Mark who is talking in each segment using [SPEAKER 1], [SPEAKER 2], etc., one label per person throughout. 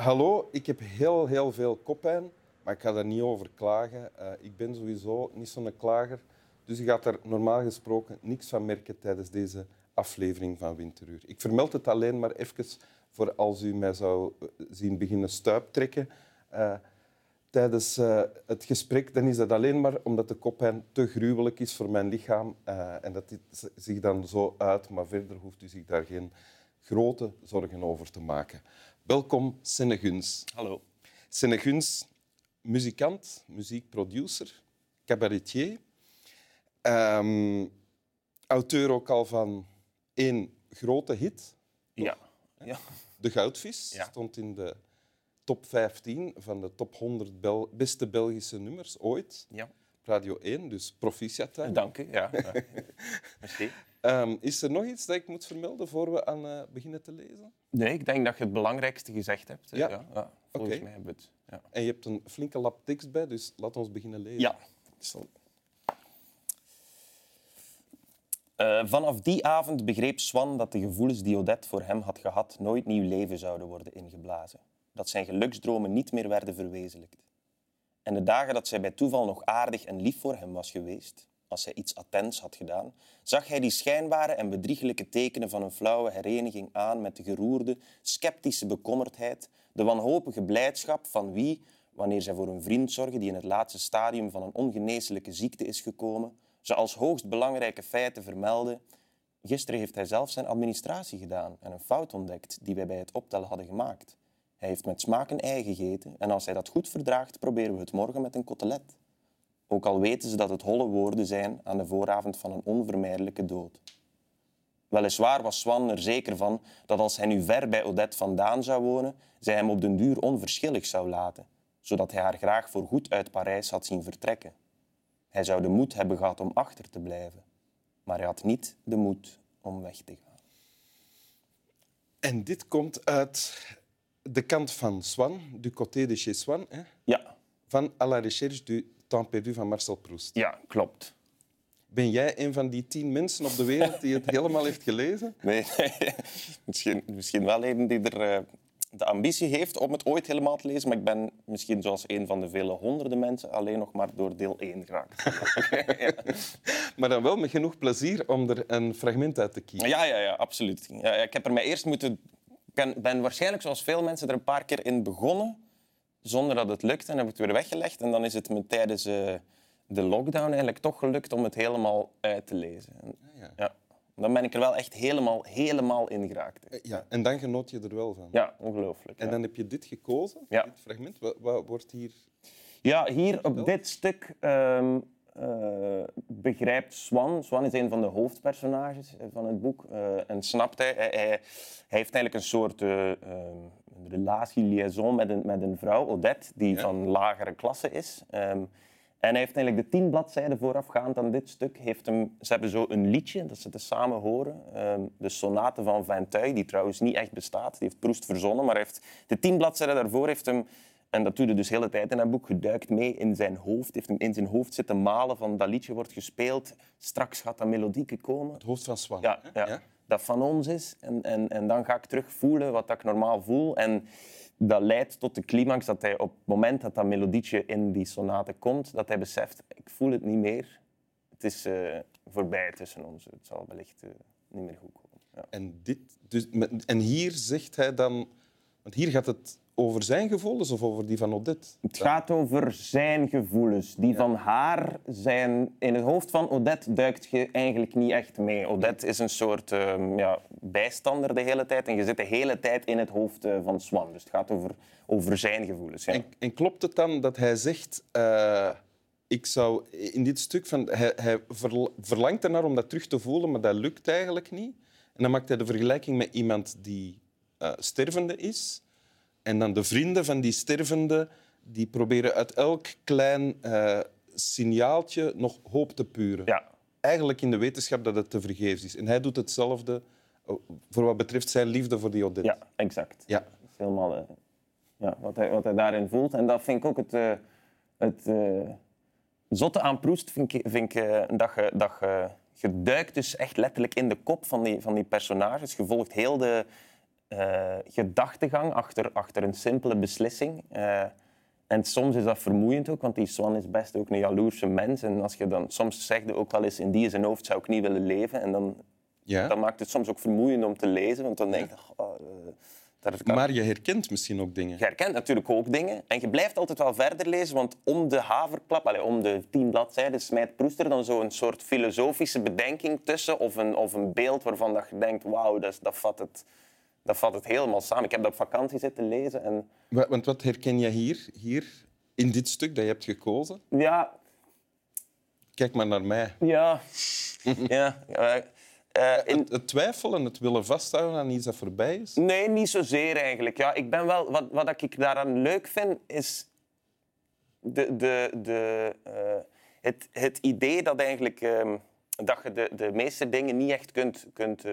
[SPEAKER 1] Hallo, ik heb heel, heel veel koppijn, maar ik ga daar niet over klagen. Uh, ik ben sowieso niet zo'n klager. Dus je gaat er normaal gesproken niks van merken tijdens deze aflevering van Winteruur. Ik vermeld het alleen maar even voor als u mij zou eh, zien beginnen stuiptrekken uh, tijdens het gesprek, dan is dat alleen maar omdat de koppijn te gruwelijk is voor mijn lichaam en dat dit zich dan zo uit, maar verder hoeft u zich daar geen grote zorgen over te maken. Welkom, Seneguns.
[SPEAKER 2] Hallo.
[SPEAKER 1] Seneguns, muzikant, muziekproducer, cabaretier, um, auteur ook al van één grote hit.
[SPEAKER 2] Ja. ja.
[SPEAKER 1] De Goudvis ja. stond in de top 15 van de top 100 Bel beste Belgische nummers ooit.
[SPEAKER 2] Ja.
[SPEAKER 1] Radio 1, dus proficiat.
[SPEAKER 2] Dank u. Ja.
[SPEAKER 1] Merci. Um, is er nog iets dat ik moet vermelden voor we aan uh, beginnen te lezen?
[SPEAKER 2] Nee, ik denk dat je het belangrijkste gezegd hebt.
[SPEAKER 1] Ja.
[SPEAKER 2] ja, ja volgens okay. mij hebben we het. Ja.
[SPEAKER 1] En je hebt een flinke lap tekst bij, dus laat ons beginnen lezen.
[SPEAKER 2] Ja. Uh, vanaf die avond begreep Swan dat de gevoelens die Odette voor hem had gehad nooit nieuw leven zouden worden ingeblazen. Dat zijn geluksdromen niet meer werden verwezenlijkt. En de dagen dat zij bij toeval nog aardig en lief voor hem was geweest, als hij iets attents had gedaan, zag hij die schijnbare en bedriegelijke tekenen van een flauwe hereniging aan met de geroerde, sceptische bekommerdheid, de wanhopige blijdschap van wie, wanneer zij voor een vriend zorgen die in het laatste stadium van een ongeneeslijke ziekte is gekomen, ze als hoogst belangrijke feiten vermelden. Gisteren heeft hij zelf zijn administratie gedaan en een fout ontdekt die wij bij het optellen hadden gemaakt. Hij heeft met smaak een ei gegeten en als hij dat goed verdraagt, proberen we het morgen met een kotelet. Ook al weten ze dat het holle woorden zijn aan de vooravond van een onvermijdelijke dood. Weliswaar was Swan er zeker van dat als hij nu ver bij Odette vandaan zou wonen, zij hem op den duur onverschillig zou laten, zodat hij haar graag voor goed uit Parijs had zien vertrekken. Hij zou de moed hebben gehad om achter te blijven, maar hij had niet de moed om weg te gaan.
[SPEAKER 1] En dit komt uit de kant van Swan, du côté de chez Swan. Hè?
[SPEAKER 2] Ja.
[SPEAKER 1] Van À la recherche du temps perdu van Marcel Proust.
[SPEAKER 2] Ja, klopt.
[SPEAKER 1] Ben jij een van die tien mensen op de wereld die het helemaal heeft gelezen?
[SPEAKER 2] Nee, misschien, misschien wel een die er uh, de ambitie heeft om het ooit helemaal te lezen. Maar ik ben misschien zoals een van de vele honderden mensen alleen nog maar door deel 1 geraakt.
[SPEAKER 1] ja. Maar dan wel met genoeg plezier om er een fragment uit te kiezen.
[SPEAKER 2] Ja, ja, ja absoluut. Ja, ik heb er mij eerst moeten... Ik ben waarschijnlijk, zoals veel mensen, er een paar keer in begonnen zonder dat het lukt. En heb ik het weer weggelegd. En dan is het me tijdens uh, de lockdown eigenlijk toch gelukt om het helemaal uit te lezen. En,
[SPEAKER 1] ja, ja.
[SPEAKER 2] Dan ben ik er wel echt helemaal, helemaal in geraakt.
[SPEAKER 1] Eh, Ja, en dan genoot je er wel van.
[SPEAKER 2] Ja, ongelooflijk.
[SPEAKER 1] En
[SPEAKER 2] ja.
[SPEAKER 1] dan heb je dit gekozen,
[SPEAKER 2] Ja.
[SPEAKER 1] dit fragment. Wat, wat wordt hier...
[SPEAKER 2] Ja, hier op dit stuk eh, begrijpt Swan, Swan is een van de hoofdpersonages eh, van het boek, eh, en snapt hij, hij, heeft eigenlijk een soort eh, ehm, relatie, liaison met een, met een vrouw, Odette, die
[SPEAKER 1] Ja.
[SPEAKER 2] van lagere klasse is. Ehm, en hij heeft eigenlijk de tien bladzijden voorafgaand aan dit stuk. Heeft hem, ze hebben zo een liedje dat ze te samen horen. ehm, de sonate van Vinteuil, die trouwens niet echt bestaat. Die heeft Proest verzonnen, maar heeft de tien bladzijden daarvoor heeft hem... En dat doet hij dus de hele tijd in dat boek. Geduikt mee in zijn hoofd. Heeft hem in zijn hoofd zitten malen van dat liedje wordt gespeeld. Straks gaat dat melodieke komen.
[SPEAKER 1] Het hoofd van Swan.
[SPEAKER 2] Ja. Dat van ons is. En, en, en dan ga ik terug voelen wat ik normaal voel. En dat leidt tot de climax dat hij op het moment dat dat melodietje in die sonate komt, dat hij beseft, ik voel het niet meer. Het is eh, voorbij tussen ons. Het zal wellicht eh, niet meer goed komen. Ja.
[SPEAKER 1] En, dit, dus, en hier zegt hij dan... Want hier gaat het over zijn gevoelens of over die van Odette?
[SPEAKER 2] Het gaat over zijn gevoelens. Die van haar zijn... In het hoofd van Odette duikt je eigenlijk niet echt mee. Odette is een soort ehm, ja, bijstander de hele tijd. En je zit de hele tijd in het hoofd eh, van Swan. Dus het gaat over, over zijn gevoelens. Ja.
[SPEAKER 1] En, en klopt het dan dat hij zegt... eh, ik zou in dit stuk van... Hij, hij verl- verlangt ernaar om dat terug te voelen, maar dat lukt eigenlijk niet. En dan maakt hij de vergelijking met iemand die eh, stervende is. En dan de vrienden van die stervende die proberen uit elk klein eh, signaaltje nog hoop te puren.
[SPEAKER 2] Ja,
[SPEAKER 1] Eigenlijk in de wetenschap dat het te vergeefs is. En hij doet hetzelfde eh, voor wat betreft zijn liefde voor die Odette.
[SPEAKER 2] ja exact.
[SPEAKER 1] Ja.
[SPEAKER 2] Dat is helemaal eh, ja, wat, hij, wat hij daarin voelt. En dat vind ik ook het, eh, het zotte aan Proest. Vind ik, vind ik dat, je, dat je, je duikt dus echt letterlijk in de kop van die, van die personages. Je volgt heel de, eh, gedachtegang achter, achter een simpele beslissing. Eh, en soms is dat vermoeiend ook, want die Swan is best ook een jaloerse mens. En als je dan, soms zegt ook wel eens, in die zijn hoofd zou ik niet willen leven. En dan,
[SPEAKER 1] Ja.
[SPEAKER 2] dan maakt het soms ook vermoeiend om te lezen, want dan denk je... Oh, eh, kan-
[SPEAKER 1] Maar je herkent misschien ook dingen.
[SPEAKER 2] je herkent natuurlijk ook dingen. En je blijft altijd wel verder lezen, want om de haverklap, allee, om de tien bladzijden, smijt Proest er dan zo'n soort filosofische bedenking tussen. Of een, of een beeld waarvan dat je denkt, wauw, dat, dat, vat het, dat vat het helemaal samen. Ik heb dat op vakantie zitten lezen en
[SPEAKER 1] Wa- Want wat herken je hier, hier in dit stuk dat je hebt gekozen?
[SPEAKER 2] ja,
[SPEAKER 1] Kijk maar naar mij.
[SPEAKER 2] ja, ja. eh, eh, in,
[SPEAKER 1] Het, het twijfelen, het willen vasthouden aan iets dat voorbij is.
[SPEAKER 2] Nee, niet zozeer eigenlijk. Ja, ik ben wel, wat, wat ik daaraan leuk vind, is de, de, de, eh, het, het idee dat, eigenlijk, ehm, dat je de, de meeste dingen niet echt kunt, kunt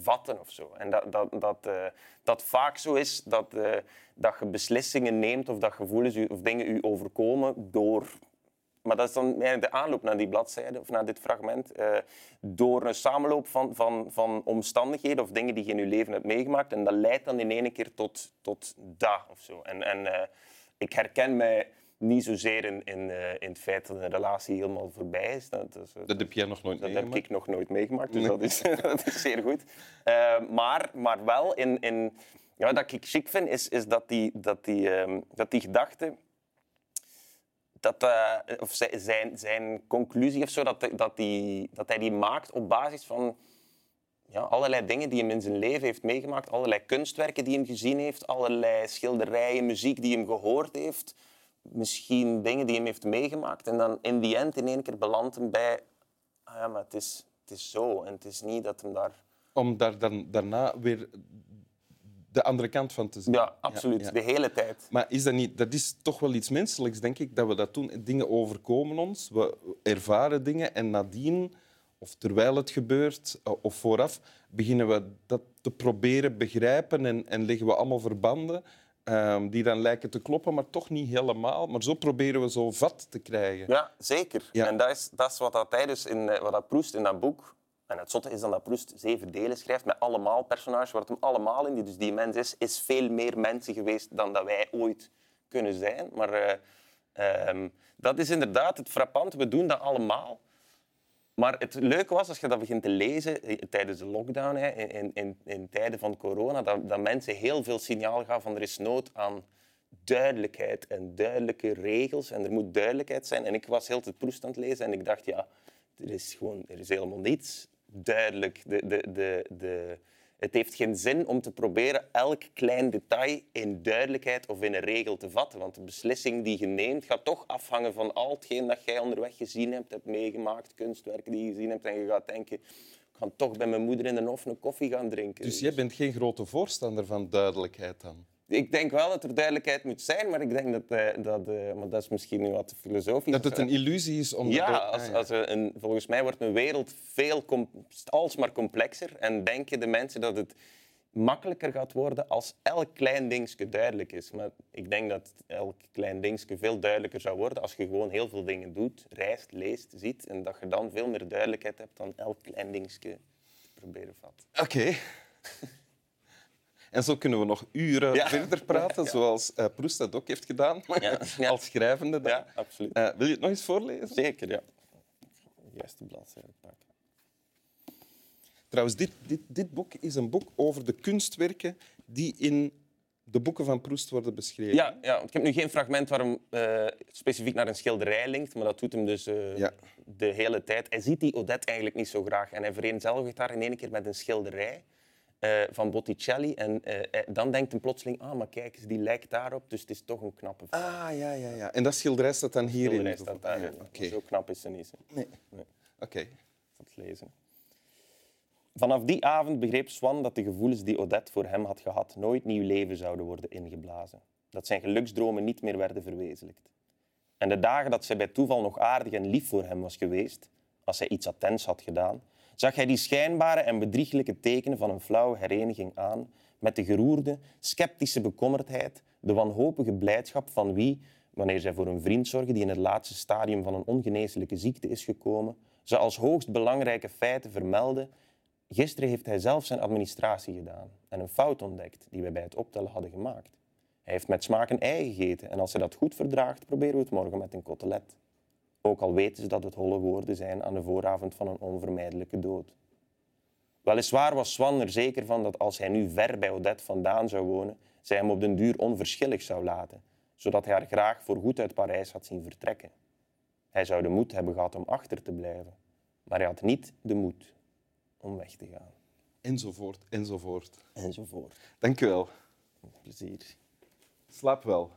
[SPEAKER 2] vatten of zo. En dat, dat, dat, eh, dat vaak zo is dat, eh, dat je beslissingen neemt of dat gevoelens of dingen u overkomen door maar dat is dan de aanloop naar die bladzijde of naar dit fragment. eh, door een samenloop van, van, van omstandigheden of dingen die je in je leven hebt meegemaakt. En dat leidt dan in één keer tot, tot dat of zo. En, en eh, ik herken mij niet zozeer in, in, eh, in het feit dat een relatie helemaal voorbij is. Dat, is,
[SPEAKER 1] Dat heb jij nog nooit
[SPEAKER 2] dat heb
[SPEAKER 1] meegemaakt.
[SPEAKER 2] ik nog nooit meegemaakt, dus dat, is, dat is zeer goed. Eh, maar, maar wel in, in, ja, wat ik chic vind, is, is dat, die, dat, die, ehm, dat die gedachte dat, eh, of zijn- zijn, zijn conclusie of zo, dat, dat, die, dat hij die maakt op basis van ja, allerlei dingen die hem in zijn leven heeft meegemaakt, allerlei kunstwerken die hem gezien heeft, allerlei schilderijen, muziek die hem gehoord heeft, misschien dingen die hem heeft meegemaakt. En dan in die end in één keer belandt hem bij, ah ja, maar het is, het is zo. En het is niet dat hem daar...
[SPEAKER 1] Om daar dan, daarna weer de andere kant van te zien.
[SPEAKER 2] Ja, absoluut.
[SPEAKER 1] ja.
[SPEAKER 2] De hele tijd.
[SPEAKER 1] Maar is dat niet... Dat is toch wel iets menselijks, denk ik, dat we dat doen. Dingen overkomen ons, we ervaren dingen en nadien, of terwijl het gebeurt, eh, of vooraf, beginnen we dat te proberen begrijpen en, en leggen we allemaal verbanden ehm, die dan lijken te kloppen, maar toch niet helemaal. Maar zo proberen we zo vat te krijgen.
[SPEAKER 2] Ja, zeker.
[SPEAKER 1] Ja.
[SPEAKER 2] En dat is, dat is wat dat hij dus in, eh, wat dat Proest in dat boek... En het zotte is dan dat Proest zeven delen schrijft met allemaal personages, waar het hem allemaal in. Die, dus die mens is, is veel meer mensen geweest dan dat wij ooit kunnen zijn. Maar eh, ehm, dat is inderdaad het frappante. We doen dat allemaal. Maar het leuke was, als je dat begint te lezen eh, tijdens de lockdown, hè, in, in, in tijden van corona, dat, dat mensen heel veel signaal gaven van er is nood aan duidelijkheid en duidelijke regels en er moet duidelijkheid zijn. En ik was heel het Proest aan het lezen en ik dacht, ja, er is gewoon er is helemaal niets duidelijk. De, de, de, de, het heeft geen zin om te proberen elk klein detail in duidelijkheid of in een regel te vatten. Want de beslissing die je neemt gaat toch afhangen van al hetgeen dat jij onderweg gezien hebt, hebt meegemaakt, kunstwerken die je gezien hebt. En je gaat denken, ik ga toch bij mijn moeder in de hof een koffie gaan drinken.
[SPEAKER 1] Dus jij bent geen grote voorstander van duidelijkheid dan?
[SPEAKER 2] Ik denk wel dat er duidelijkheid moet zijn, maar ik denk dat, eh, dat, eh, maar dat is misschien nu wat filosofisch.
[SPEAKER 1] Dat het een illusie is om...
[SPEAKER 2] Ja, als,
[SPEAKER 1] Ah, ja.
[SPEAKER 2] als een, volgens mij wordt een wereld veel com- alsmaar complexer. En denken de mensen dat het makkelijker gaat worden als elk klein dingetje duidelijk is. Maar ik denk dat elk klein dingetje veel duidelijker zou worden als je gewoon heel veel dingen doet, reist, leest, ziet. En dat je dan veel meer duidelijkheid hebt dan elk klein dingetje te proberen vatten.
[SPEAKER 1] Oké. En zo kunnen we nog uren
[SPEAKER 2] Ja.
[SPEAKER 1] verder praten,
[SPEAKER 2] Ja.
[SPEAKER 1] zoals eh Proest dat ook heeft gedaan, als schrijvende. dan.
[SPEAKER 2] Ja, absoluut.
[SPEAKER 1] Eh, wil je het nog eens voorlezen?
[SPEAKER 2] Zeker, ja. De juiste bladzijde pakken.
[SPEAKER 1] Trouwens, dit, dit, dit boek is een boek over de kunstwerken die in de boeken van Proest worden beschreven.
[SPEAKER 2] Ja, ja, want ik heb nu geen fragment waar hem eh, specifiek naar een schilderij linkt, maar dat doet hem dus
[SPEAKER 1] Ja.
[SPEAKER 2] de hele tijd. Hij ziet die Odette eigenlijk niet zo graag en hij vereenzelvigt haar in één keer met een schilderij eh, van Botticelli. En eh, eh, dan denkt hij plotseling, ah, maar kijk eens, die lijkt daarop, dus het is toch een knappe vrouw.
[SPEAKER 1] Ah, ja, ja, ja. En dat schilderij staat dan hierin?
[SPEAKER 2] schilderij staat.
[SPEAKER 1] Ah, ja.
[SPEAKER 2] Zo knap is ze niet. hè.
[SPEAKER 1] Nee.
[SPEAKER 2] Nee.
[SPEAKER 1] Oké.
[SPEAKER 2] dat lezen. Vanaf die avond begreep Swan dat de gevoelens die Odette voor hem had gehad nooit nieuw leven zouden worden ingeblazen. Dat zijn geluksdromen niet meer werden verwezenlijkt. En de dagen dat zij bij toeval nog aardig en lief voor hem was geweest, als hij iets attents had gedaan, zag hij die schijnbare en bedrieglijke tekenen van een flauwe hereniging aan met de geroerde, sceptische bekommerdheid, de wanhopige blijdschap van wie, wanneer zij voor een vriend zorgen die in het laatste stadium van een ongeneeslijke ziekte is gekomen, ze als hoogst belangrijke feiten vermelden Gisteren heeft hij zelf zijn administratie gedaan en een fout ontdekt die wij bij het optellen hadden gemaakt. Hij heeft met smaak een ei gegeten en als hij dat goed verdraagt, proberen we het morgen met een kotelet. Ook al weten ze dat het holle woorden zijn aan de vooravond van een onvermijdelijke dood. Weliswaar was Swan er zeker van dat als hij nu ver bij Odette vandaan zou wonen, zij hem op den duur onverschillig zou laten, zodat hij haar graag voorgoed uit Parijs had zien vertrekken. Hij zou de moed hebben gehad om achter te blijven, maar hij had niet de moed om weg te gaan.
[SPEAKER 1] Enzovoort, enzovoort.
[SPEAKER 2] Enzovoort.
[SPEAKER 1] Dank u wel.
[SPEAKER 2] Plezier.
[SPEAKER 1] Slaap wel.